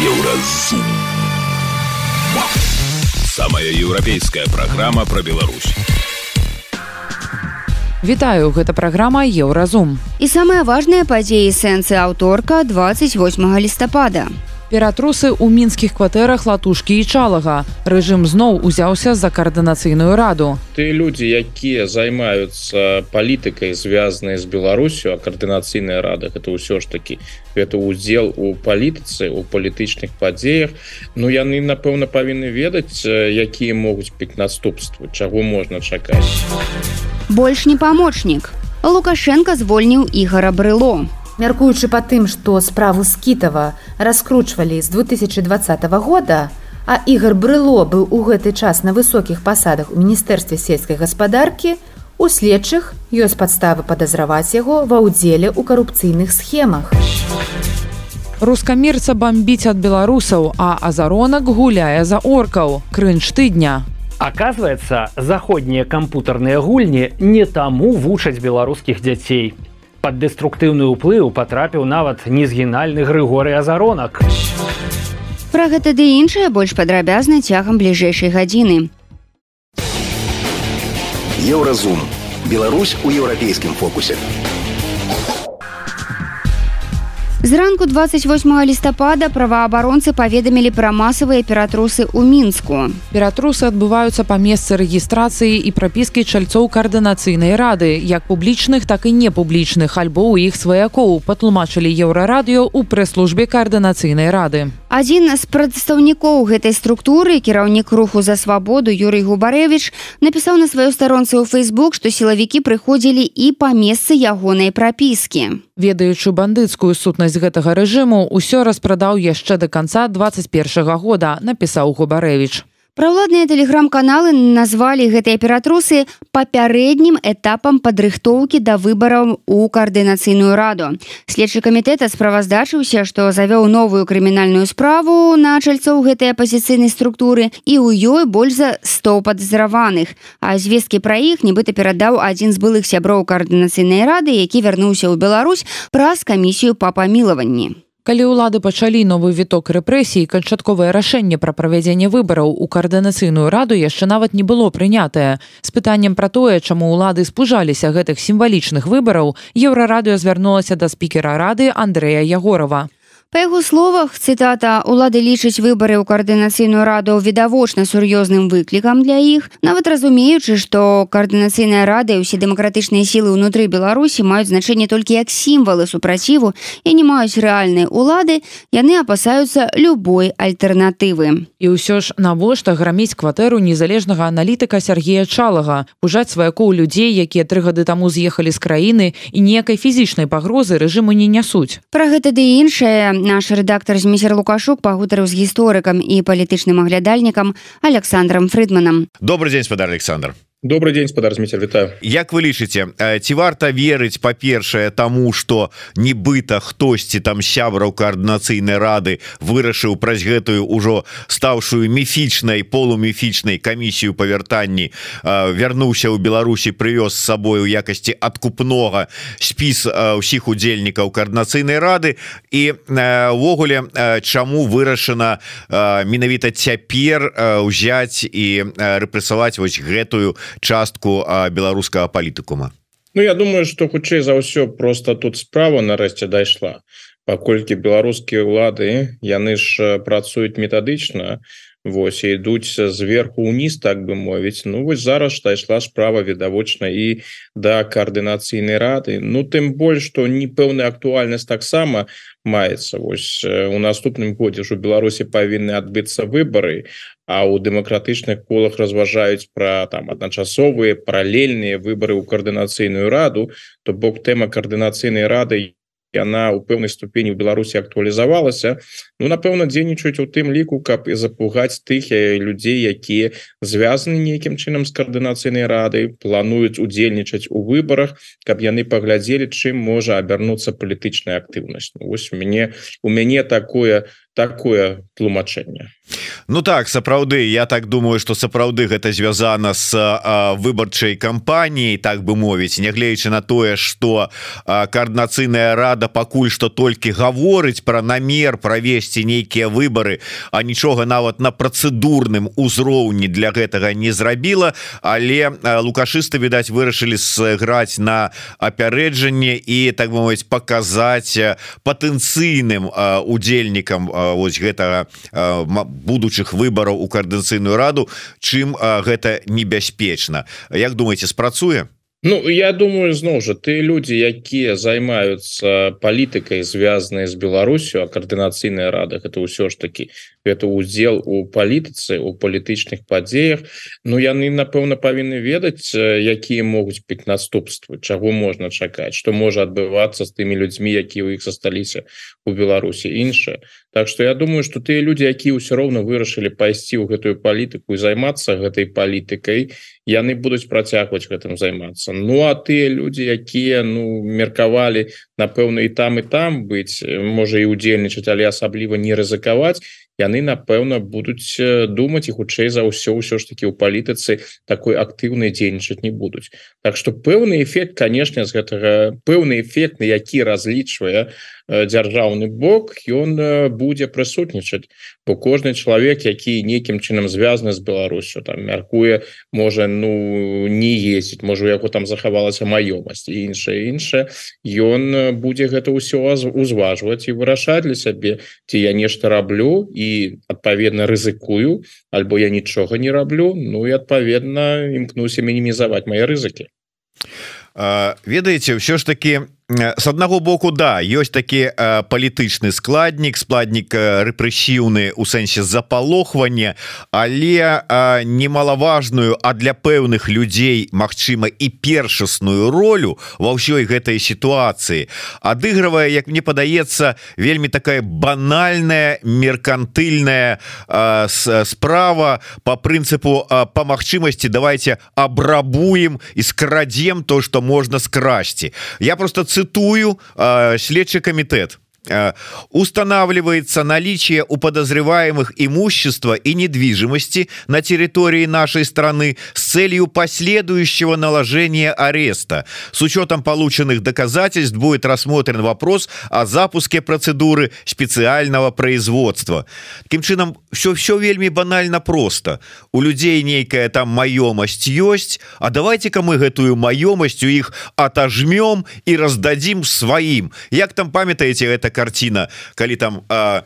Еўразум. Самая еўрапейская праграма пра Беларусь. Вітаю, гэта праграма Еўразум. І самыя важныя падзеі сэнсы аўторка 28 лістапада. Ператрусы ў мінскіх кватэрах латушкі і чалага. Рэжым зноў узяўся за каардынацыйную раду. Ты людзі, якія займаюцца палітыкай звязанай з Беларусю, а каардынацыйная рада гэта ўсё ж такі гэта ўдзел у палітыцы у палітычных падзеях. Ну яны напэўна павінны ведаць, якія могуць быць наступствы, чаго можна чакаць. Больш не памочнік. Лукашенко звольніў ігара брыло мяркуючы па тым што справу скітава раскручвалі з 2020 года а ігар брыло быў у гэты час на высокіх пасадах у міністэрстве сельскай гаспадаркі у следчых ёсць падставы падазраваць яго ва ўдзеле ў карупцыйных схемах. Рускамірца бомбіць ад беларусаў а азаронак гуляе за оркаў. Крынж тыдня. Аказваецца, заходнія кампутарныя гульні не таму вучаць беларускіх дзяцей под дэструктыўны ўплыў патрапіў нават незгінальны грыгоры азаронак. Пра гэта ды іншае больш падрабязна цягам бліжэйшай гадзіны. Еўразум. Беларусь у еўрапейскім фокусе Зранку 28 лістапада праваабаронцы паведамілі пра масавыя ператрусы ў мінску. Ператрусы адбываюцца па месцы рэгістрацыі і прапіскі чальцоў каардынацыйнай рады, як публічных, так і непублічных альбо ў іх сваякоў патлумачылі еўрарадыё ў прэс-службе каардынацыйнай рады. Адзін з прадстаўнікоў гэтай структуры кіраўнік руху за свабоду Юрый Губарэвіч напісаў на сваёй старонцы ў Facebook, што сілавікі прыходзілі і па месцы ягонай прапіскі. Ведаючы бандыцкую сутнасць гэтага рэжыму ўсё распрадаў яшчэ да канца 21 года напісаў губарэвич Праўладныя тэлеграм-каналы назвалі гэтыя ператрусы папярэднім этапам падрыхтоўкі да выбараў у каардынацыйную раду. Следчы камітэта справаздачыўся, што завёў новую крымінальную справу на чальцоў гэтай апазіцыйнай структуры і ў ёй больш за 100 падазраваных. А звесткі пра іх нібыта перадаў адзін з былых сяброў каардынацыйнай рады, які вярнуўся ў Беларусь праз камісію па памілаванні. Калі ўлады пачалі новы віток рэпрэсій, канчатковае рашэнне пра правядзенне выбараў у каардынацыйную раду яшчэ нават не было прынятае. З пытаннем пра тое, чаму ўлады спужаліся гэтых сімвалічных выбараў, еўрарадыё звярнулася да спікера рады Андрэя Ягорова. Па яго словах цытата улады лічаць выбары ў каардынацыйную раду відавочна сур'ёзным выклікам для іх нават разумеючы што каардынацыйная рада і ўсе дэмакратычныя сілы ўнутры беларусі маюць значэнне толькі як сімвалы супраціву і не маюць рэальнай улады яны апасаюцца любой альтэрнатывы і ўсё ж навошта граміць кватэру незалежнага аналітыка Сергея чалага пужаць сваякоў людзей якія тры гады таму з'ехалі з краіны і ніякай фізічнай пагрозы рэжыму не нясуць? Пра гэта ды іншае наш рэдактор змейсер лукашук пагутарыў з гісторыкам і палітычным аглядальнікам александром фрыдманам. Добрый дзень спадар александр добрый день спадар Зміцер, вітаю Як вы лічыце ці варта верыць па-першае таму што нібыта хтосьці там сябраў каардынацыйнай рады вырашыў праз гэтую ўжо стаўшую міфічнай полуміфічнай камісію па вяртанні вярнуўся ў Беларусі прывёз з сабой у якасці адкупнога спіс ўсіх удзельнікаў каардынацыйнай рады. І увогуле чаму вырашана менавіта цяпер узяць і рэпрэсаваць вось гэтую частку беларускага палітыкума? Ну я думаю что хутчэй за ўсё просто тут справа нарэшце дайшла паколькі беларускія ўлады яны ж працуюць метадычна Вось ідуць зверху ўніз так бы мовіць Ну вось зараз дайшла справа відавочна і да каардынацыйнай рады. Ну тым больш што не пэўная актуальнасць таксама маецца Вось у наступным годзе ж у Беларусі павінны адбыцца выбары а у дэмакратычных колах разважаюць пра там адначасовыя паралельныя выбары ў каардынацыйную раду то бок тэма каардынацыйнай рады яна у пэўнай ступені ў Беларусі актуалізавалася. Ну напэўна дзейнічаюць у тым ліку каб і запугаць тых людзей якія звязаны нейкім чынам з каардынацыйнай рады плануюць удзельнічаць у выбарах каб яны паглядзелі чым можа абярнуцца палітычная актыўнасць. Вось у мяне у мяне такое такое тлумачэнне Ну так сапраўды я так думаю что сапраўды гэта звязана с выбарчай кампаніяй так бы мовіць. Нягледзячы на тое что коорднацыйная рада пакуль что толькі гаворыць про намер правесці нейкія выборы а нічога нават на працэдурным узроўні для гэтага не зрабіла. Але лукашысты відаць вырашылі сыграць на апярэджанне і так мовіць показаць патэнцыйным удзельнікам вось гэтага будучых выбораў у коорднацыйную раду чым гэта небяспечна. Як думаете спрацуе? Ну я думаю зноў жа ты люди якія займаются палітыкай звязанной з Беларусю а коорднацыйная рада это ўсё ж таки это удзел у палітыцы у палітычных падзеях. Ну яны напэўна павінны ведаць якія могуць піць наступствы чаго можна чакаць что можа адбывацца з тымі людзьмі якія у іх засталіся у Беларусі. Іншае Так что я думаю что тыя люди якія ўсё роўна вырашылі пайсці ў гэтую палітыку і займацца гэтай палітыкай яны будуць працягваць гэтым займацца Ну а тыя люди якія ну меркавалі напэўна і там і там быць можа і удзельнічаць але асабліва не рызыкаваць яны напэўна будуць думаць і хутчэй за ўсё ўсё ж таки ў палітыцы такой актыўнай дзейнічаць не будуць. Так что пэўны эфект конечно з гэтага пэўны эфект на які разлічвае дзяржаўны бок ён будзе прысутнічаць. Бо кожны чалавек які нейкім чынам звязаны з Беларусю там мяркуе можа ну не ездзіць можа у яго там захавалася маёмасць і іншае іншае ён будзе гэта ўсё узважваць і вырашаць для сябе ці я нешта раблю і адпаведна рызыкую альбо я нічога не раблю Ну і адпаведна імкнуся мінімізаваць мае рызыкі. Ведаеце ўсё ж таки с аднаго боку да ёсць такі палітычны складнік складнік рэпрэсіўны у сэнсе запалохвання але немалаважную а для пэўных людзей Мачыма і першасную ролю ва ўсёй гэтай сітуацыі. Адыгрывае як мне падаецца вельмі такая банальная меркантыльная справа по прынцыпу по магчымасці давайте абрабуем і скрадзем то что можна скрасці. Я просто цитирую цитую э, следчий комитет. Э, устанавливается наличие у подозреваемых имущества и недвижимости на территории нашей страны с целью последующего наложения ареста. С учетом полученных доказательств будет рассмотрен вопрос о запуске процедуры специального производства. Таким чином, все, все вельми банально просто. У людей некая там маемость есть, а давайте-ка мы эту маемость у их отожмем и раздадим своим. Як там памятаете картина калі там а,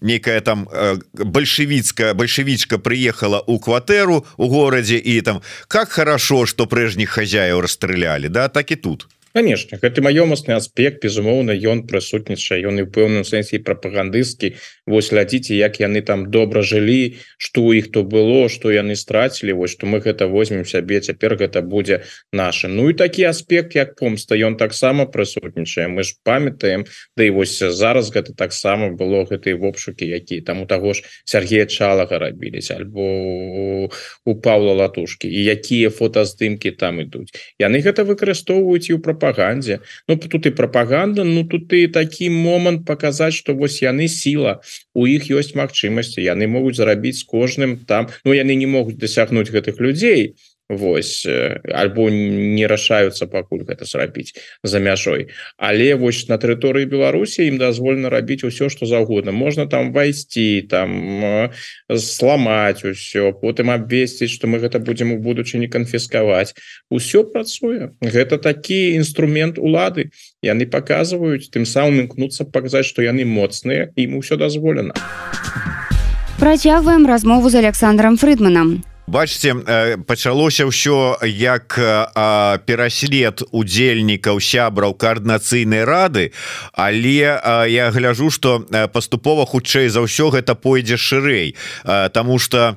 некая там большевицкая большевичка приехала у кватэру у городе и там как хорошо что прежних хозяев расстреляли да так и тут конечно гэты маёмасны аспект безумоўна ён прысутнічае ён і ў пэўным сэнсе прапагандысцкі. Вось глядзіце як яны там добра жылі что у іх то было что яны страцілі Вось что мы гэта возьмем сябе цяпер гэта будзе наше Ну і такі аспект як помста ён таксама прысутнічае мы ж памятаем Да і вось зараз гэта таксама было гэтые вопшукі які там у таго ж Сергея чалага рабіліся альбо у Павла латушки і якія фотаздымки там ідуць. Яны гэта выкарыстоўваюць і ў прапагандзе Ну тут і прапаганда Ну тут і такі момант показаць что вось яны сіла у іх ёсць магчымасці яны могуць зарабіць з кожным там. Ну яны не могуць дасягнуць гэтых людзей Вось альбо не рашаюцца пакуль гэта зрабіць за мяжой. Але вось на тэрыторыі Беларусі ім дазволена рабіць усё что заўгодна. Можна там вайсці там сламаць усё потым абвесціць что мы гэта будзем у будучыні канфіскаваць. Усё працуе. Гэта такі інструмент улады. Яны показваюць тым самым імкнуцца паказаць что яны моцныя ім усё дазволена. Працягваем размову з Александром Фрыдманам бачце пачалося ўсё як пераслед удзельнікаў сябраў коорднацыйнай рады але я гляжу что паступова хутчэй за ўсё гэта пойдзе шырэй тому что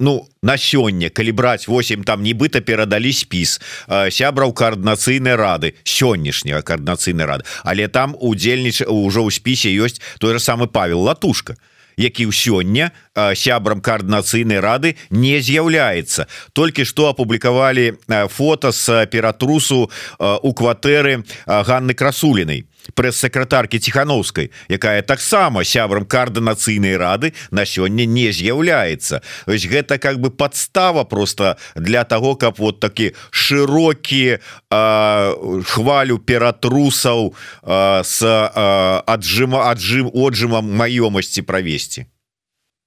ну на сёння калі браць 8 там нібыта перадалі спіс сябраў коорднацыйнай рады сённяшняга коорднацыйнай рады. Але там удзельніч ўжо ў спісе ёсць той же самы Павел латушка. то які ў сёння сябрам коорднацыйнай рады не з'яўляецца. Толькі што апублікавалі фото с ператрусу у кватэры Ганны красулінай прэс-сакратаркі ціхановскай якая таксама сябрам каардынацыйнай рады на сёння не з'яўляецца. Ось гэта как бы подстава просто для того каб вот такі шырокі хвалю ператрусаў с аджыма аджым отжымам маёмасці правесці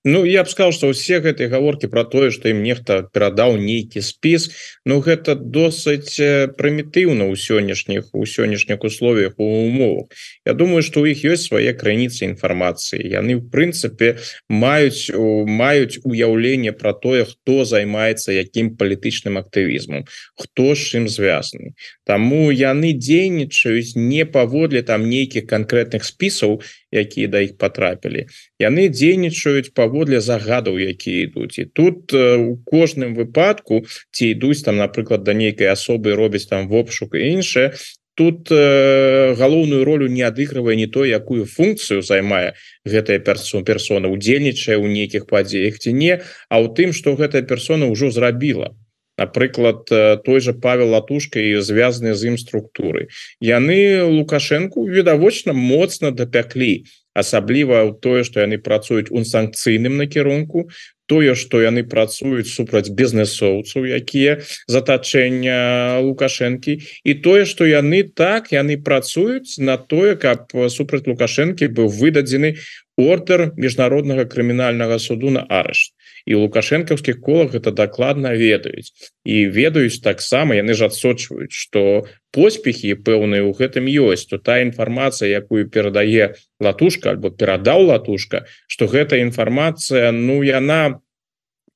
Ну я б сказал что все гэтые гаворки про тое что им нехта перадаў нейкі спіс Ну гэта досыць прымітыўна ў сённяшніх у сённяшніх условиях у умовах. Я думаю что у іх ёсць свае крыніцы інфармацыі яны в прынцыпе маюць маюць уяўленне про тое хто займаецца якім палітычным актывізмом хто ж ім звязаны Таму яны дзейнічаюць не паводле там нейкіх конкретных спісаў якія да іх потрапілі. Яны дзейнічаюць паводле загадаў якія ідуць. І тут у кожным выпадку ці ідуць там напрыклад да нейкай асобы робіць там вопшук і іншае тут э, галоўную ролю не адыгрывае не то якую функцыю займае гэтая персон персона удзельнічае ў нейкіх падзеях ці не а ў тым что гэтая персона ўжо зрабіла. Напрыклад той же павел латушка і звязаны з ім структуры яны лукашенко відавочна моцна дапяклі асабліва ў тое что яны працуюць у санкцыйным накірунку тое что яны працуюць супраць бізнесоўцаў якія затачэння лукашэнкі і тое что яны так яны працуюць на тое каб супраць лукашэнкі быў выдадзены ордер міжнароднага крымінальнага суду на арышт і лукашэнкаўскіх колах это дакладна ведаюць і ведаюць таксама яны ж адсочваюць что поспехи пэўныя ў гэтым ёсць то та інфармацыя якую перадае латушка альбо перадаў латушка что гэта інфармацыя ну яна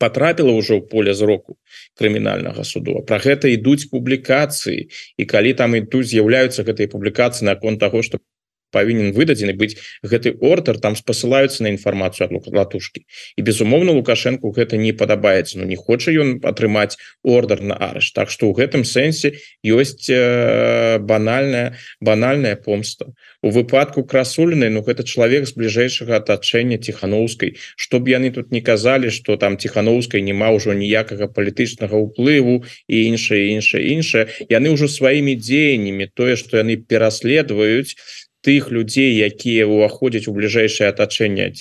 потрапіла ўжо ў поле зроку крымінальнага суду про гэта ідуць публікацыі і калі там ідуць з'яўляюцца гэтай публікацыі наконт того что павінен выдадзены быць гэты ордер там спасылаюцца на інфармацыю ад латушки. І безумоўно лукашенко гэта не падабаецца но ну, не хоча ён атрымаць ордер на арыш Так что ў гэтым сэнсе ёсць э, банальная банальная помста. У выпадку красуліны Ну гэта чалавек з бліжэйшага атачэння ціхановскай чтоб яны тут не казалі что там ціхановскай няма ўжо ніякага палітычнага ўплыву і іншае іншае іншае яны ўжо сваімі дзеяннямі тое что яны пераследуюць тых людзей якія ўваходзяць у бліжэйшае атачэнне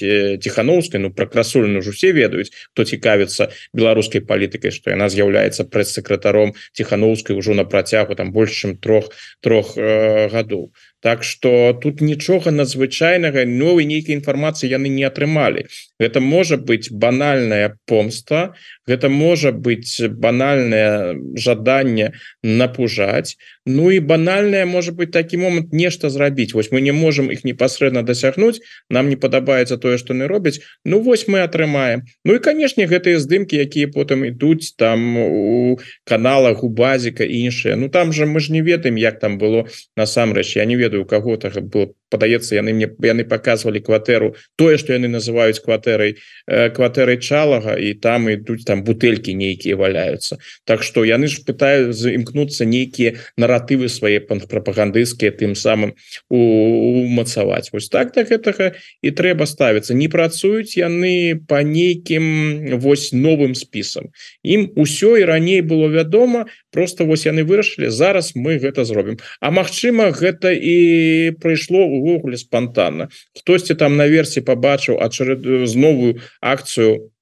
ціхановскай ну пра красуліну ўжо все ведаюць хто цікавіцца беларускай палітыкай што яна з'яўляецца прэс-сакратаром ціхановскай ужо на працягу там больш чым трох трох э, гадоў Так что тут нічога надзвычайнага новой нейкай інфармацыі яны не атрымалі гэта можа быть банальная помста гэта можа быть банальное жаданне напужаць Ну і банальная может быть такі момант нешта зрабіць Вось мы не можем их непасрэдна дасягнуць нам не падабаецца тое что не робяць Ну вось мы атрымаем Ну і канешне гэтыя здымки якія потым ідуць там у каналах у базіка іншыя Ну там же мы ж не ведаем як там было насамрэч я не ведаю ведаю у кого-то было падаецца яны мне яны показывалі кватэру тое что яны называюць кватэрай кватэрай чалага і там ідуць там бутэлькі нейкія валяются. Так что яны ж пытаюць заімкнуцца нейкія наратывы свае прапагандысцкія тым самым умацаваць вось так так гэтага і трэба ставіцца не працуюць яны по нейкім вось новым спісам ім усё і раней было вядома просто вось яны вырашылі зараз мы гэта зробім. А Мачыма гэта і прыйшло у увогуле спонтанно хтосьці там на версі побачыў ачаред з новую акцыю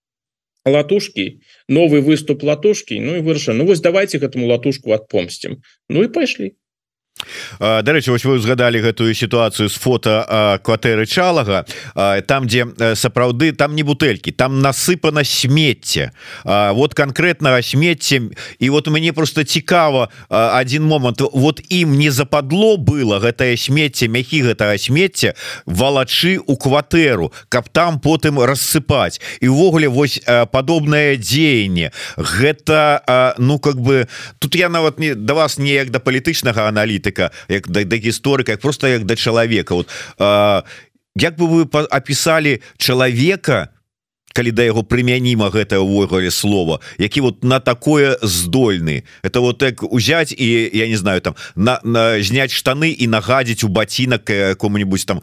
латушки новый выступ латушки Ну і вырашаю Ну вось давайте гэтаму латушку отпомсцім Ну і пайшлі Дарэчы вось вы узгадалі гэтую сітуацыю з фото кватэры чалага. Там дзе сапраўды там не бутэлькі там насыпана смецце. Вот конкретнага смецце і вот у мяне просто цікава один момант. Вот ім не западло было гэтае смецце мяхі гэтага смецця валачы у кватэру каб там потым рассыпаць. І увогуле вось падобнае дзеянне. Гэта ну как бы тут я нават не да вас неяк да палітычнага аналіта аналітыка як да, да гісторыка як просто як да чалавека. Вот а, як бы вы опісалі чалавека калі да яго прымяніма гэта ўвогуле слова які вот на такое здольны? Это вот так узять і я не знаю там на, на зняць штаны і нагадзіць у бацінак кому-нибудь там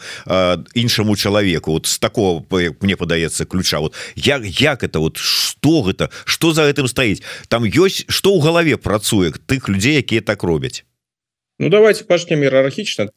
іншаму чалавеку. Вот з такого мне падаецца ключа. Вот як як это вот что гэта что за гэтым стаіць? Там ёсць что ў галаве працуе тых людзей якія так робяць Ну давайте пачнем іерархічна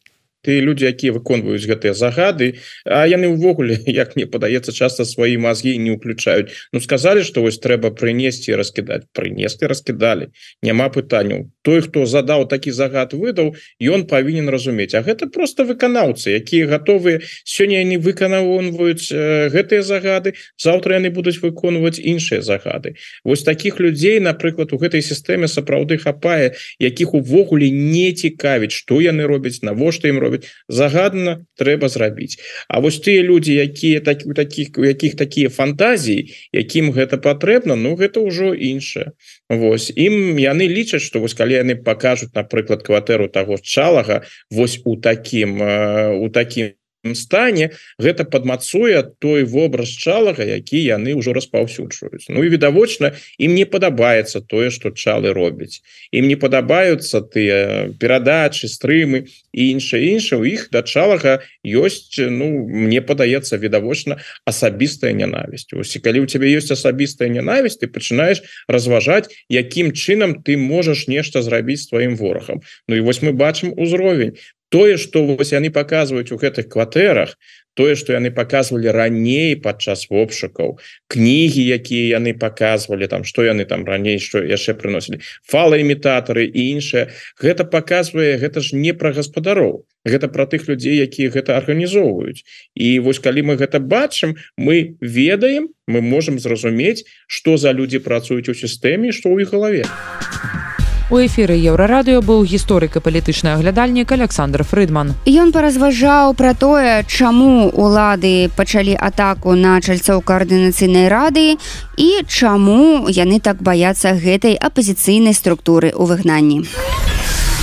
ты люди якія выконваюць гэтыя загады А яны ўвогуле як мне падаецца часто свои мозги не уключаюць Ну сказали что вось трэба прынесці раскідаць. Прынесли раскідалі. Няма пытанняў. Той хто задаў такі загад выдаў ён павінен разумець. А гэта просто выканаўцы якія готовы сёння яны выканаўваюць гэтыя загады завтра яны будуць выконваць іншыя загады. Вось таких людзей напрыклад у гэтай сістэме сапраўды хапае якіх увогуле не цікавіць что яны робяць навошта ім робяць загадна трэба зрабіць. А вось тыя люди якія так у таких у якіх такія фантазіі якім гэта патрэбна Ну гэта ўжо іншае. Вось. Ім яны лічаць что вось калі яны покажуць напрыклад кватэру того чалага вось у таким у таким стане гэта падмацуе той вобраз чалага які яны ўжо распаўсюджваюць. Ну і відавочна ім не падабаецца тое что чалы робяць. Ім не падабаюцца тыя перадачы стрымы і іншае інша у іх да чалага ёсць Ну мне падаецца відавочна асабістая нянавісць. І калі у цябе ёсць асабістая нянавісць ты пачынаеш разважаць якім чынам ты можаш нешта зрабіць тваім ворагам. Ну і вось мы бачым узровень тое что вось яны показваюць у гэтых кватэрах тое что яны показывалі раней падчас обшукаў кнігі якія яны показывалі там что яны там раней что яшчэ прыносілі фалаімітатары і іншае гэта показвае гэта ж не пра гаспадароў гэта про тых людзей якія гэта арганізоўваюць і вось калі мы гэта бачым мы ведаем мы можем зразумець что за людзі працуюць у сістэме что ў іх галаве а У эфіры еўрарадыё быў гісторык і палітычны аглядальнік Александр Фрыдман. Ён паразважаў пра тое, чаму улады пачалі атаку на чальцоў каардынацыйнай рады і чаму яны так баяцца гэтай апазіцыйнай структуры ў выгнанні.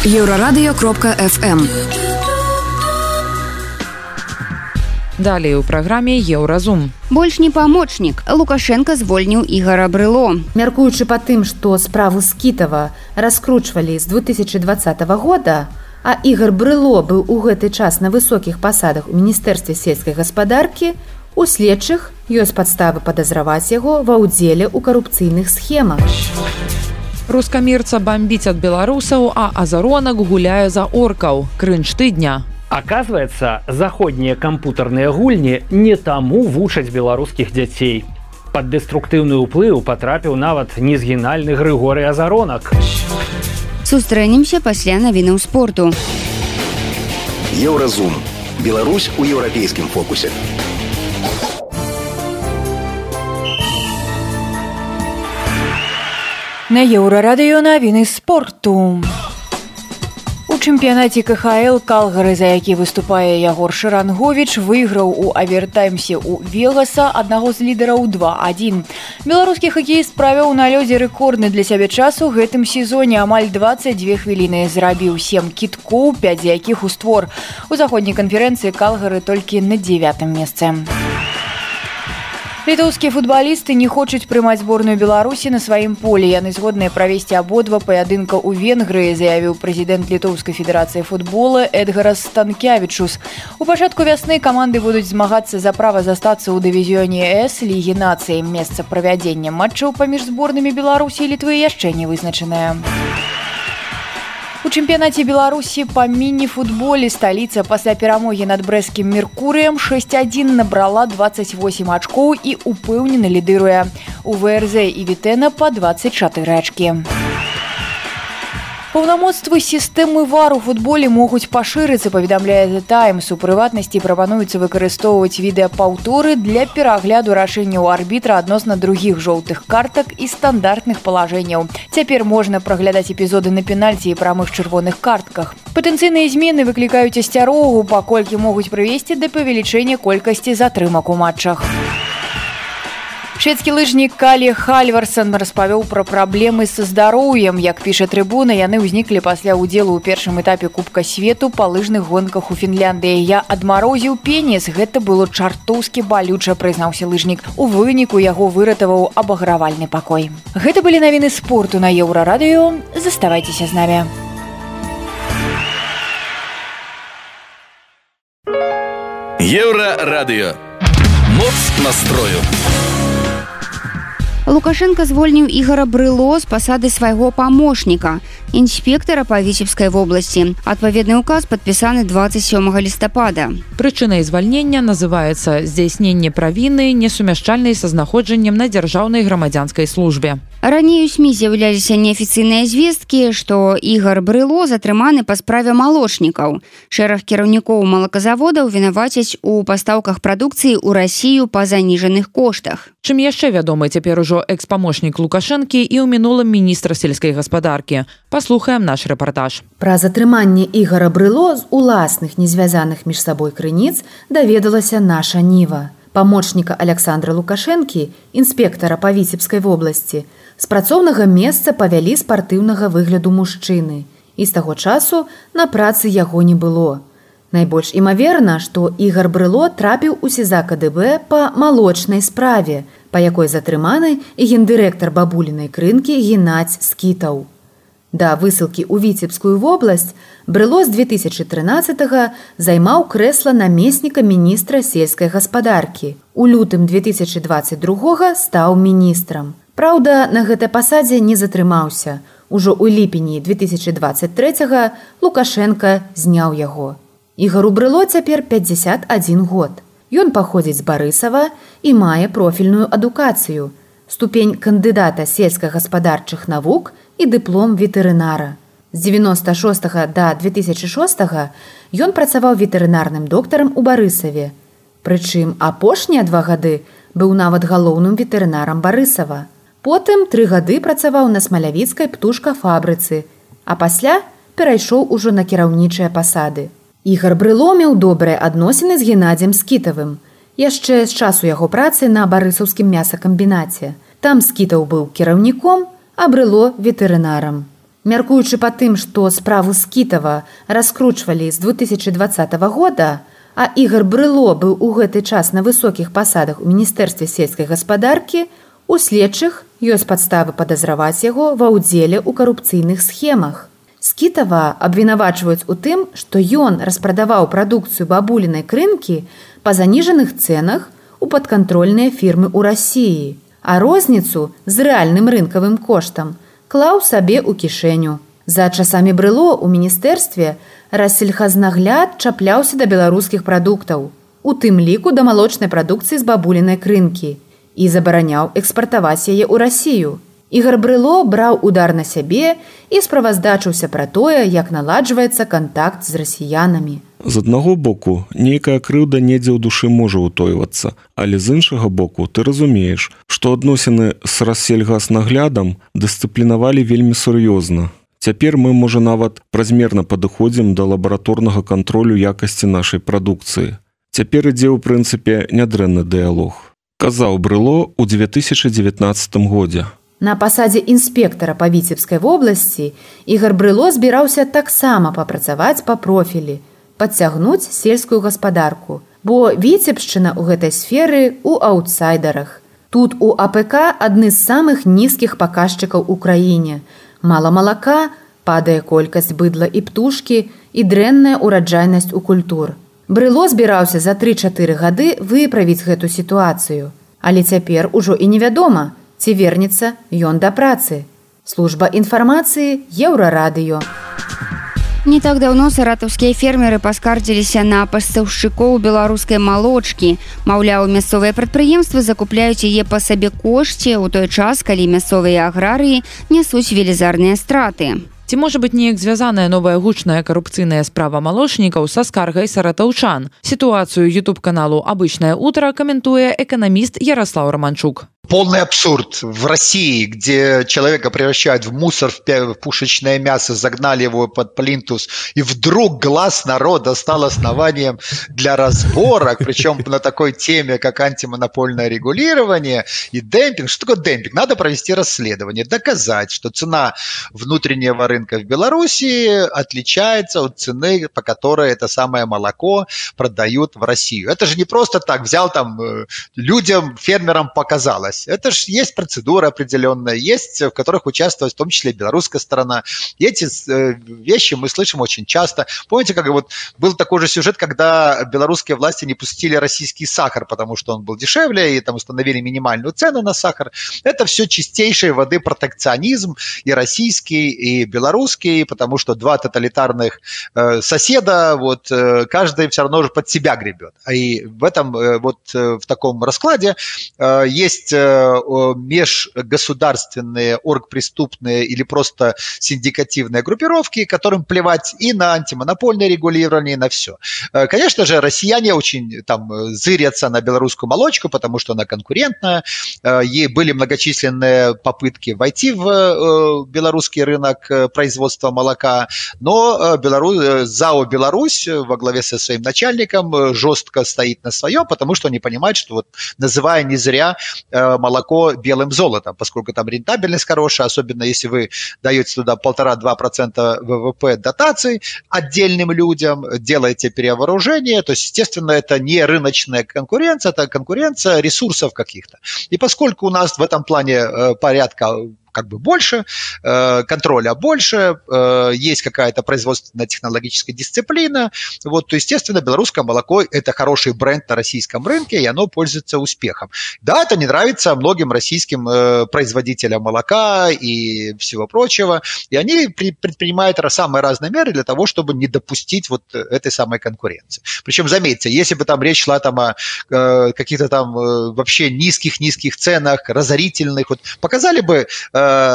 Еўрарадыё кропка FM. Далей у праграме еўразум. Больш не памочнік. Лукашенко звольніў ігара брыло. Мяркуючы па тым, што справу скітава раскручвалі з 2020 года, а ігар брыло быў у гэты час на высокіх пасадах у міністэрстве сельскай гаспадаркі, у следчых ёсць падставы падазраваць яго ва ўдзеле ў карупцыйных схемах. Рускамірца бамбіць ад беларусаў, а азаронак гуляе за оркаў. Крынж тыдня Аказваецца, заходнія кампутарныя гульні не таму вучаць беларускіх дзяцей. Пад дэструктыўны ўплыў патрапіў нават незгінальны Грыгоры азаронак. Сустрэнемся пасля навінаў спорту. Еўразум. Беларусь у еўрапейскім фокусе. На еўрарадыё навіны спорту чэмпіянаце кхл калгары за які выступае ягор шарангович выйграў у авертаймсе у вегаса аднаго з лідараў 21 беларускі хакей справіў на лёдзе рэкордны для сябе часу гэтым сезоне. Амаль 22 хвіліны зрабіў 7 кіткоў 5 з якіх у створ. У заходняй канферэнцыі калгары толькі на девятым месцы. у літоўскія футбалісты не хочуць прымаць зборную беларусі на сваім полі яны згодныя правесці абодва паядынка ў венгрыі заявіў прэзідэнт літоўскай федэрацыі футбола эдгара станкявічус у пачатку вясны каманды будуць змагацца за права застацца ў дывізіёне с лігі нацыі месца правядзення матчаў паміж зборнымі беларусі літвы яшчэ не вызначаная у У чэмпіянаце Беларусі па міні-футболе сталіца пасля перамогі над брэскім меркурыем 6-1 набрала 28 ачкоў і упэўнена лідыруе. У ВРЗ і Вітэна па 24 ачкі. Паўнамоцтвы сістэмы вар у футболе могуць пашырыцца, паведамляе The Times. У прыватнасці прапануецца выкарыстоўваць відэапаўторы для перагляду рашэнняў арбітра адносна другіх жоўтых картак і стандартных палажэнняў. Цяпер можна праглядаць эпізоды на пенальці і прамых чырвоных картках. Патэнцыйныя змены выклікаюць асцярогу, паколькі могуць прывесці да павелічэння колькасці затрымак у матчах. Шведскі лыжнік калі хальварсон распавёў пра праблемы са здароўем як піша трыбуна яны ўзніклі пасля ўдзелу ў першым этапе кубка свету па лыжных гонках у фінляндыі я адмарозіў пенес гэта было чартоўскі балюча прызнаўся лыжнік у выніку яго выратаваў абагравальны пакой гэта былі навіны спорту на еўрарадыё заставайцеся з намі еўра радыё моц настрою лукашенко звольніў ігора брыло з пасады свайго памочніка інспектора па віцебскай вобласці адпаведны указ падпісаны 27 лістапада прычынай звальнення называецца здзяйсненне правіны несумяшчальнай са знаходжаннем на дзяржаўнай грамадзянскай службе раней у сМ з'яўляліся неафіцыйныя звесткі што ігар брыло затрыманы па справе малочнікаў шэраг кіраўнікоў малаказаводаў вінавацяць у пастаўках прадукцыі ў рассію па заніжаных коштах. Чым яшчэ вядомы цяпер ужо экс-памочнік лукашэнкі і ў мінулым міністра сельскай гаспадаркі. Паслухаем наш рэпартаж. Пра затрыманне ігара брыло з уласных незвязаных між сабой крыніц даведалася наша ніва. Памочніка александра лукашэнкі інспектара па віцебскай вобласці з працоўнага месца павялі спартыўнага выгляду мужчыны. І з таго часу на працы яго не было. Найбольш імаверна, што ігар брыло трапіў у сеза КДБ па малочнай справе, па якой затрыманы і гендырэктар бабулінай крынкі геннаць скітаў. Да высылкі ў віцебскую вобласць брыло з 2013 займаў крэсла намесніка міністра сельскай гаспадаркі. У лютым 2022 стаў міністрам. Праўда, на гэтай пасадзе не затрымаўся. Ужо ў ліпені 2023 Лукашенко зняў яго. Ігару брыло цяпер 51 год. Ён паходзіць з барысава і мае профільную адукацыю, ступень кандыдата сельска-гаспадарчых навук і дыплом ветэрынара. З 96 да 2006 ён працаваў ветэрынарным доктарам у барысаве. Прычым апошнія два гады быў нават галоўным ветэрынарам барысава. Потым тры гады працаваў на смалявіцкай птушкафабрыцы, а пасля перайшоў ужо на кіраўнічыя пасады. Ігар брыло меў добрыя адносіны з геннадзем скітавым. Яшчэ з часу яго працы на барысаўскім мясакамбінаце. Там скітаў быў кіраўніком, а брыло ветэрынарам. Мяркуючы па тым, што справу скітава раскручвалі з 2020 года, а ігар брыло быў у гэты час на высокіх пасадах у міністэрстве сельскай гаспадаркі, У следчых ёсць падставы падазраваць яго ва ўдзеле ў карупцыйных схемах. Скітава абвінавачваюць у тым, што ён распрадаваў прадукцыю бабулінай крынкі па заніжаных цэнах у падкантрольныя фірмы ў рассіі, а розніцу з рэальным рынкавым коштам клаў сабе ў кішэню. За часамі брыло ў міністэрстве рассельхазнагляд чапляўся да беларускіх прадуктаў, у тым ліку да малочнай прадукцыі з бабулінай крынкі і забараняў экспартаваць яе ў рассію. Ігар брыло браў удар на сябе і справаздачыўся пра тое, як наладжваецца кантакт з расіянамі. З аднаго боку нейкая крыўда недзе ў душы можа ўтойвацца, але з іншага боку ты разумееш, што адносіны з рассельгас наглядам дысцыплінавалі вельмі сур'ёзна. Цяпер мы можа нават празмерна падыходзім да лабараторнага кантролю якасці нашай прадукцыі. Цяпер ідзе ў прынцыпе нядрэнны дыялог казаў брыло ў 2019 годзе. На пасадзе інспектара па віцебскай вобласці ігар брыло збіраўся таксама папрацаваць па профілі, падцягнуць сельскую гаспадарку, бо віцебшчына ў гэтай сферы ў аўтсайдарах. Тут у АПК адны з самых нізкіх паказчыкаў у краіне. Мала малака, падае колькасць быдла і птушкі і дрэнная ўраджайнасць у культур. Брыло збіраўся за тры-чатыры гады выправіць гэту сітуацыю. Але цяпер ужо і невядома, ці вернецца ён да працы. Служба інфармацыі еўрарадыё. Не так даўно саратаўскія фермеры паскардзіліся на пастаўшчыкоў беларускай малочкі. Маўляў, мясцовыя прадпрыемствы закупляюць яе па сабе кошце ў той час, калі мясцовыя аграрыі нясуць велізарныя страты. Ці можа быць неяк звязаная новая гучная карупцыйная справа малочнікаў са скаргай саратаўчан. Сітуацыю YouTube каналу абычнае утро каментуе эканаміст Ярослав Романчук полный абсурд в России, где человека превращают в мусор, в пушечное мясо, загнали его под плинтус, и вдруг глаз народа стал основанием для разборок, причем на такой теме, как антимонопольное регулирование и демпинг. Что такое демпинг? Надо провести расследование, доказать, что цена внутреннего рынка в Беларуси отличается от цены, по которой это самое молоко продают в Россию. Это же не просто так взял там э, людям, фермерам показалось началась. Это же есть процедура определенная, есть, в которых участвует в том числе белорусская сторона. И эти э, вещи мы слышим очень часто. Помните, как вот был такой же сюжет, когда белорусские власти не пустили российский сахар, потому что он был дешевле, и там установили минимальную цену на сахар. Это все чистейшей воды протекционизм, и российский, и белорусский, потому что два тоталитарных э, соседа, вот э, каждый все равно же под себя гребет. И в этом вот в таком раскладе есть межгосударственные оргпреступные или просто синдикативные группировки, которым плевать и на антимонопольное регулирование, и на все. Э, конечно же, россияне очень там зырятся на белорусскую молочку, потому что она конкурентная. Э, ей были многочисленные попытки войти в э, белорусский рынок производства молока, но Беларусь, ЗАО «Беларусь» во главе со своим начальником жестко стоит на свое, потому что они понимают, что вот называя не зря молоко белым золотом, поскольку там рентабельность хорошая, особенно если вы даете туда полтора-два процента ВВП дотаций отдельным людям, делаете перевооружение, то есть, естественно, это не рыночная конкуренция, это конкуренция ресурсов каких-то. И поскольку у нас в этом плане э, порядка как бы больше, э, контроля больше, э, есть какая-то производственно-технологическая дисциплина, вот, то, естественно, белорусское молоко – это хороший бренд на российском рынке, и оно пользуется успехом. Да, это не нравится многим российским э, производителям молока и всего прочего, и они предпринимают самые разные меры для того, чтобы не допустить вот этой самой конкуренции. Причем, заметьте, если бы там речь шла там о каких-то там вообще низких-низких ценах, разорительных, вот показали бы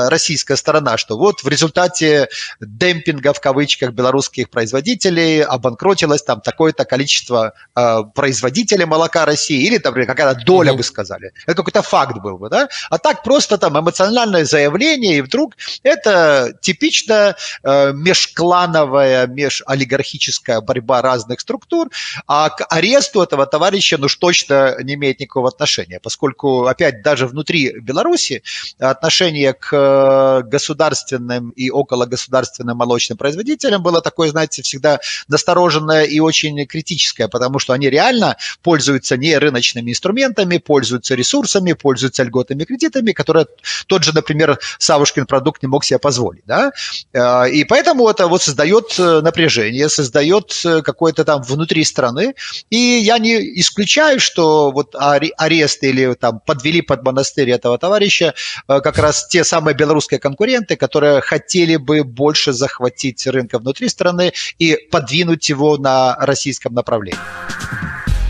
российская сторона, что вот в результате демпинга в кавычках белорусских производителей обанкротилось там такое-то количество э, производителей молока России, или, например, какая-то доля, бы сказали. Это какой-то факт был бы, да? А так просто там эмоциональное заявление, и вдруг это типично э, межклановая, межолигархическая борьба разных структур, а к аресту этого товарища, ну, точно не имеет никакого отношения, поскольку, опять, даже внутри Беларуси отношение к э, государственным и окологосударственным молочным производителям было такое, знаете, всегда настороженное и очень критическое, потому что они реально пользуются не рыночными инструментами, пользуются ресурсами, пользуются льготными кредитами, которые тот же, например, Савушкин продукт не мог себе позволить. Да? Э, и поэтому это вот создает э, напряжение, создает какое-то там внутри страны. И я не исключаю, что вот арест или там подвели под монастырь этого товарища как раз те самые белорусские конкуренты, которые хотели бы больше захватить рынка внутри страны и подвинуть его на российском направлении.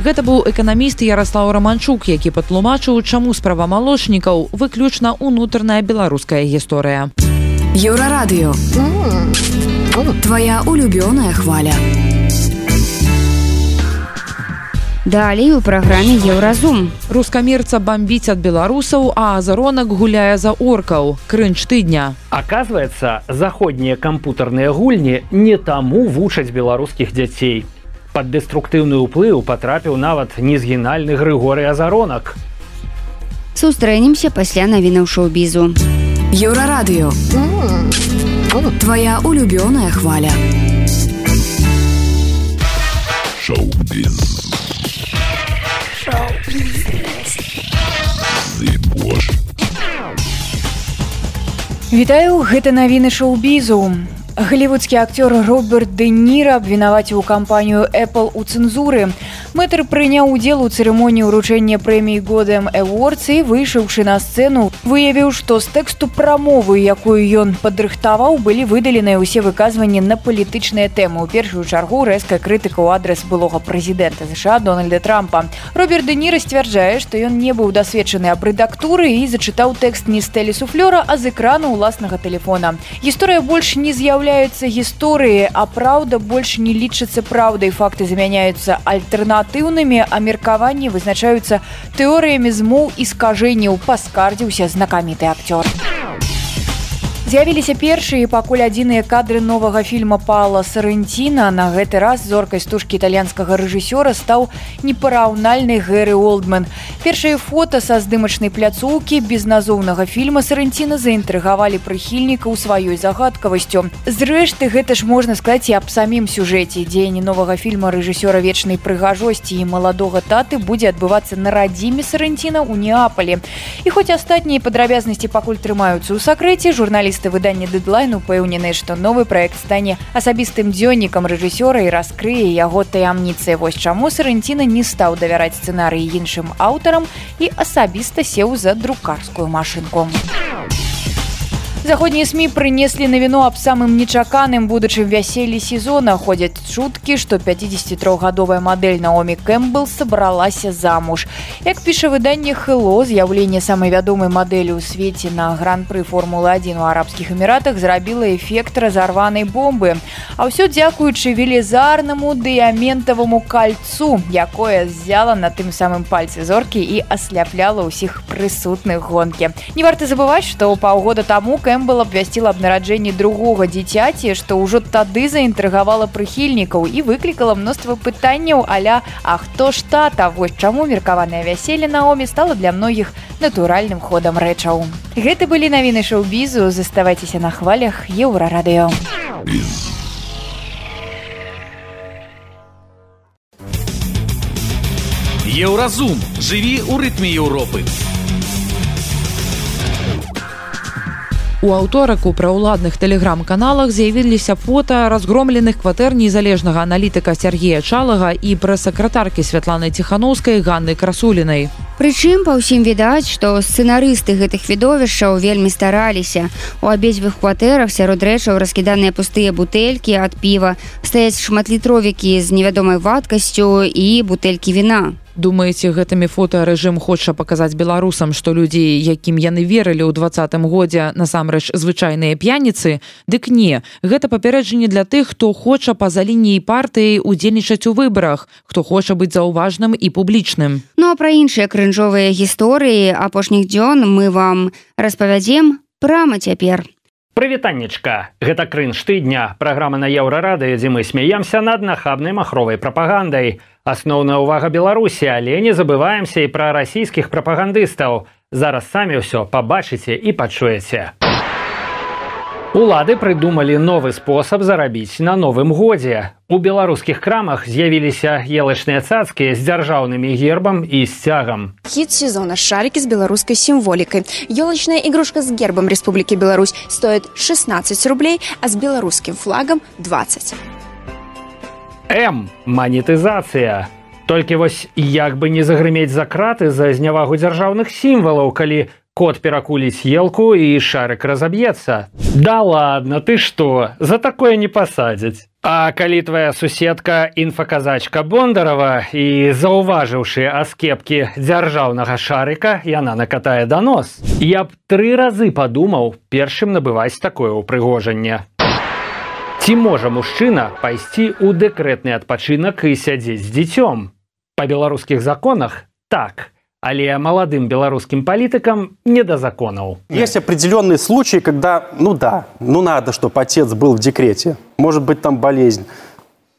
Гэта быў эканаміст Ярослаў Раманчук, які патлумачыў, чаму справа малочнікаў выключна ўнутраная беларуская гісторыя. Еўрарадыё. Твая улюбёная хваля. Далей у праграме еўразум. Рускамерца бомбіць ад беларусаў, а азаронак гуляе за оркаў. Крынч тыдня. Аказваецца, заходнія кампутарныя гульні не таму вучаць беларускіх дзяцей. Пад дэструктыўны ўплыў патрапіў нават незгінальны Грыгоры азаронак. Сустрэнемся пасля навінаў шоу-бізу. Еўрарадыё. Твая улюбёная хваля. Шоу-біз. Вітаю гэта навіны шоу-бізу Галівудскі акцёр Роберт Дэ Ніра абвінаваціў кампанію Apple у цэнзуры. Мэтр прыняў удзел у цырымоніі ўручэння прэміі годам Эворцы, выйшаўшы на сцэну, выявіў, што з тэксту прамовы, якую ён падрыхтаваў, былі выдаленыя ўсе выказванні на палітычныя тэмы. У першую чаргу рэзкая крытыка ў адрес былога прэзідэнта ЗША Дональда Трампа. Роберт Дэ Ніра сцвярджае, што ён не быў дасведчаны аб рэдактуры і зачытаў тэкст не з тэлі суфлёра, а з экрану ўласнага тэлефона. Гісторыя больш не з'яўляецца з'яўляюцца гісторыі а праўда больш не лічыцца праўдай факты замяняюцца альтэрнатыўнымі а меркаванні вызначаюцца тэорыямі змоў і скажэнняў паскардзіўся знакаміты акцёр з'явіліся першыя пакуль адзіныя кадры новага фільма пала сарэнціна. На гэты раз зоркай стужкі італьянскага рэжысёра стаў непараўнальны гэры олдмен першае фото са здымачнай пляцоўкі безназоўнага фільма сарэнціна заінтрыгавалі прыхільнікаў сваёй загадкавасцю. Зрэшты гэта ж можна сказаць і аб самім сюжэце. Дзеянні новага фільма рэжысёра вечнай прыгажосці і маладога таты будзе адбывацца на радзіме сарэнціна ў неапале і хоць астатнія падрабязнасці пакуль трымаюцца ў сакрэце журналісты журналісты выдання дэдлайн упэўнены што новы праект стане асабістым дзённікам рэжысёра і раскрые яго таямніцы. Вось чаму сарэнціна не стаў давяраць сцэнарыі іншым аўтарам і асабіста сеў за друкарскую машынку заходнія сМ прынеслі навіну аб самым нечаканым будучым вяселлі сезона. Ходзяць чуткі што 53гадовая мадэль наомі кэмбл сабралася замуж. Як піша выданне хэлло з'яўленне самай вядомай мадэлі ў свеце на гран-пры формулы 1 у арабскіх эміратах зрабіла эфект разарванай бомбы. А ўсё дзякуючы велізарнаму дыяментаваму кальцу якое ззяла на тым самым пальцы зоркі і асляпляла ўсіх прысутных гонкі. Не варта забываць што паўгода таму кэмбл Кэмбл абвясціл аб нараджэнні другога дзіцяці, што ўжо тады заінтрыгавала прыхільнікаў і выклікала мноства пытанняў аля А хто ж тата вось чаму меркаванае вяселле наомі стала для многіх натуральным ходам рэчаў. Гэта былі навіны шоу-бізу, заставайцеся на хвалях еўрарадыё. Еўразум жыві ў рытме Еўропы. У аўторак у праўладных тэлеграм-каналах з'явіліся фота разгромленых кватэр незалежнага аналітыка Сергея Чалага і прэс-сакратаркі святланы ціханаўскай Ганны красулінай. Прычым па ўсім відаць, што сцэнарысты гэтых відовішчаў вельмі стараліся. У абедзвюх кватэрах сярод рэчаў раскіданыя пустыя бутэлькі ад піва, стаяць шматлітровікі з невядомай вадкасцю і бутэлькі віна думаеце гэтымі фото рэжым хоча паказаць беларусам што людзі якім яны верылі ў двадцатым годзе насамрэч звычайныя п'яніцы? Дык не. Гэта папярэджанне для тых хто хоча па-за лініяй партыі удзельнічаць у выбарах хто хоча быць заўважным і публічным. Ну а пра іншыя крынжовыя гісторыі апошніх дзён мы вам распавядзем прама цяпер Прывітаннечка, гэта крынж тыдня, праграма на еўрарады, дзе мы смяемся над нахабнай махровай прапагандай. Асноўная ўвага Беларусі, але не забываемся і пра расійскіх прапагандыстаў. Зараз самі ўсё пабачыце і пачуеце. Улады прыдумалі новы спосаб зарабіць на новым годзе. У беларускіх крамах з'явіліся елачныя цацкі з дзяржаўнымі гербам і сцягам. Хіт сезона шарики з беларускай сімволікай. Ёлачная ігрушка з гербам Республікі Беларусь стоит 16 рублей, а з беларускім флагам 20. М манетызацыя. Толькі вось як бы не загрымець за краты за знявагу дзяржаўных сімвалаў, калі кот перакуліць елку і шарык разаб'ецца. Да ладно, ты што, за такое не пасадзяць. А калі твая суседка інфаказачка Бондарова і заўважыўшы аскепкі дзяржаўнага шарыка, яна накатае данос. Я б тры разы падумаў першым набываць такое ўпрыгожанне. Ці можа мужчына пайсці ў дэкрэтны адпачынак і сядзець з дзіцём? Па беларускіх законах так, але молодым белорусским политикам не до законов. Есть определенные случаи, когда, ну да, ну надо, чтобы отец был в декрете. Может быть, там болезнь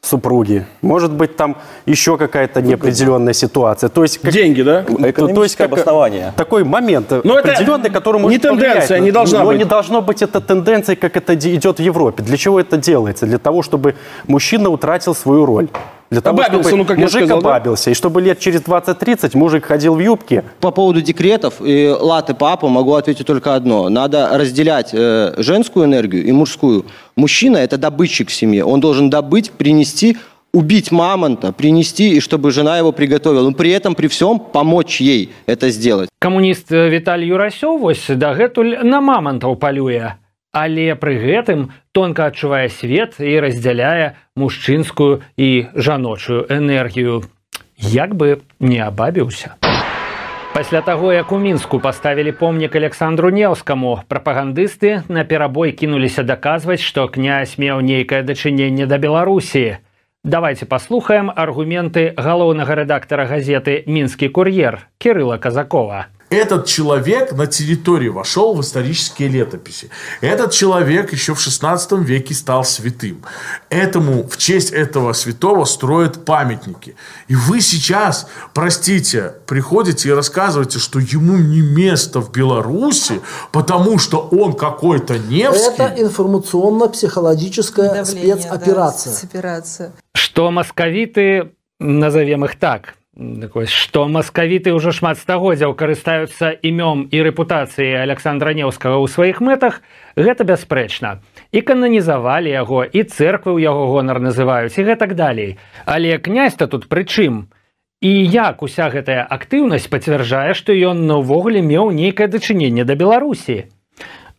супруги. Может быть, там еще какая-то неопределенная ситуация. То есть, как, Деньги, да? То есть, как, обоснование. Такой момент Но определенный, который может Не тенденция, не должна Но быть. не должно быть это тенденцией, как это идет в Европе. Для чего это делается? Для того, чтобы мужчина утратил свою роль. Для того, Обабился, чтобы ну, как я мужик сказал, да? обабился. И чтобы лет через 20-30 мужик ходил в юбке. По поводу декретов и латы папа могу ответить только одно. Надо разделять э, женскую энергию и мужскую. Мужчина – это добытчик в семье. Он должен добыть, принести, убить мамонта, принести, и чтобы жена его приготовила. Но при этом, при всем, помочь ей это сделать. Камуніст Віталь Юрасёў вось дагэтуль на мамантаў палюе. Але пры гэтым тонка адчувае свет і раздзяляе мужчынскую і жаночую энергію. Як бы не абабіўся. Пасля таго, як у мінску паставілі помнік Александру Неўскаму, прапагандысты на перабой кінуліся даказваць, што князь меў нейкае дачыненне да Беларусі. Давайте паслухаем аргументы галоўнага рэдактара газеты мінскі кур'ер Кірыла Казакова. Этот человек на территории вошел в исторические летописи. Этот человек еще в 16 веке стал святым. Этому, в честь этого святого строят памятники. И вы сейчас, простите, приходите и рассказываете, что ему не место в Беларуси, потому что он какой-то Невский. Это информационно-психологическая спецоперация. Да, спецоперация. Что московиты, назовем их так, такое, што маскавіты ўжо шмат стагоддзяў карыстаюцца імём і рэпутацыяй Александра Неўскага ў сваіх мэтах, гэта бясспрэчна. І кананізавалі яго і цэрквы ў яго гонар называюць і гэтак далей. Але князь-то тут прычым. І як уся гэтая актыўнасць пацвярджае, што ён наувогуле меў нейкае дачыненне да Беларусі.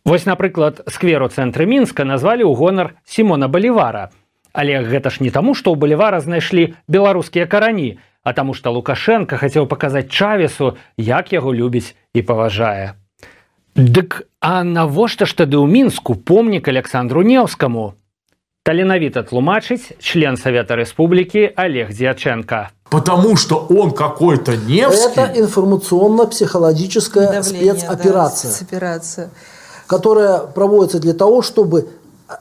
Вось, напрыклад, сквер у цэнтры мінска назвалі ў гонар Сімона Балівара. Але гэта ж не таму, што ў балівара знайшлі беларускія карані, а таму што лукашенко хацеў паказаць чавесу як яго любіць і паважае. Дык а навошта ж тады ў мінску помнік александру неўскаму? Таленавіта тлумачыць член савета рэспублікі олег дзяченко потому что он какой-то не это информационно-психологическая спецоперация да, спецоперация. которая проводится для того чтобы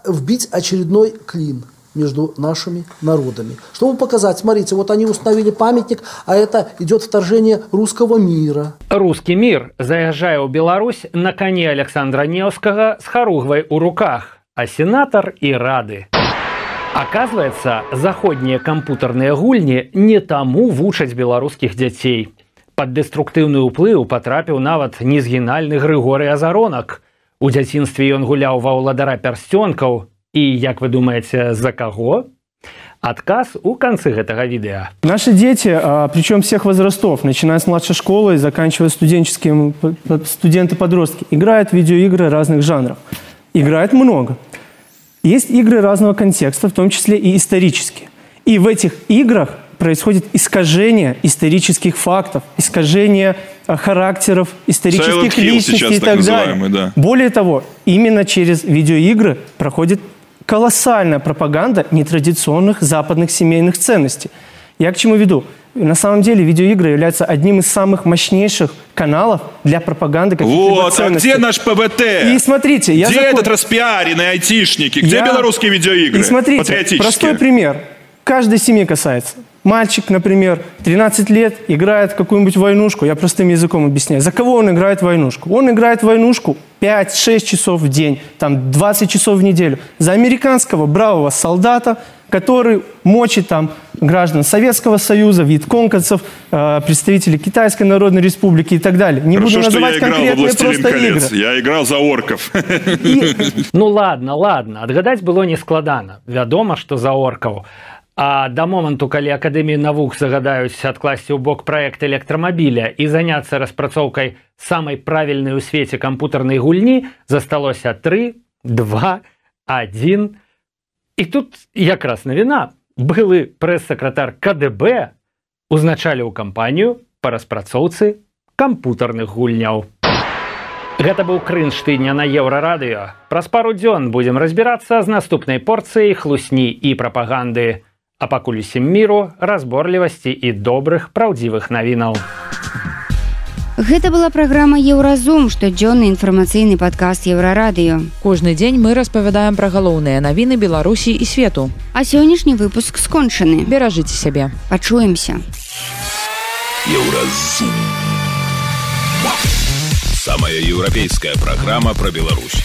вбить очередной клин между нашими народами. Чтобы показать, смотрите, вот они установили памятник, а это идет вторжение русского мира. Русский мир заезжая в Беларусь на коне Александра Невского с хоругвой у руках, а сенатор и рады. Оказывается, заходние компьютерные гульни не тому вучаць белорусских детей. Под деструктыўны ўплыў потрапіў нават незгінальны Грыгорый Азаронак. У дзяцінстве ён гуляў ва ўладара пярсцёнкаў, І як вы думаете за кого? Отказ у конце этого видео. Наши дети, причем всех возрастов, начиная с младшей школы и заканчивая студенческим, студенты-подростки, играют в видеоигры разных жанров. Играют много. Есть игры разного контекста, в том числе и исторические. И в этих играх происходит искажение исторических фактов, искажение характеров исторических личностей и так, так далее. Да. Более того, именно через видеоигры проходит колоссальная пропаганда нетрадиционных западных семейных ценностей. Я к чему веду? На самом деле видеоигры являются одним из самых мощнейших каналов для пропаганды каких-либо вот, ценностей. а где наш ПВТ? И смотрите, я где закон... этот распиаренный айтишники? Где я... белорусские видеоигры? И смотрите, простой пример. Каждой семьи касается. Мальчик, например, 13 лет, играет в какую-нибудь войнушку, я простым языком объясняю. За кого он играет в войнушку? Он играет в войнушку 5-6 часов в день, там 20 часов в неделю. За американского бравого солдата, который мочит там граждан Советского Союза, витконговцев, э, представителей Китайской Народной Республики и так далее. Не Хорошо, буду называть что я конкретные просто колец. игры. Я играл за орков. И... Ну ладно, ладно, отгадать было не складана. Вядома, что за орков. А да моманту калі акадэміі навук загадаюць адкласці ў бок праект электрамабіля і заняцца распрацоўкай самай правільнай у свеце кампутарнай гульні засталося 3 два один і тут якраз навіна былы прэс-сакратар КДБ узначаліў кампанію па распрацоўцы кампутарных гульняў. Гэта быў крынж тыдня на еўрарадыё. Праз пару дзён будзем разбірацца з наступнай порцыяй хлусні і прапаганды а пакуль усім міру разборлівасці і добрых праўдзівых навінаў. Гэта была праграма Еўразум, штодзённы інфармацыйны падкаст еўрарадыё. Кожны дзень мы распавядаем пра галоўныя навіны Беларусі і свету. А сённяшні выпуск скончаны. Беражыце сябе. Пачуемся. Еўразум. Самая еўрапейская праграма пра Беларусь.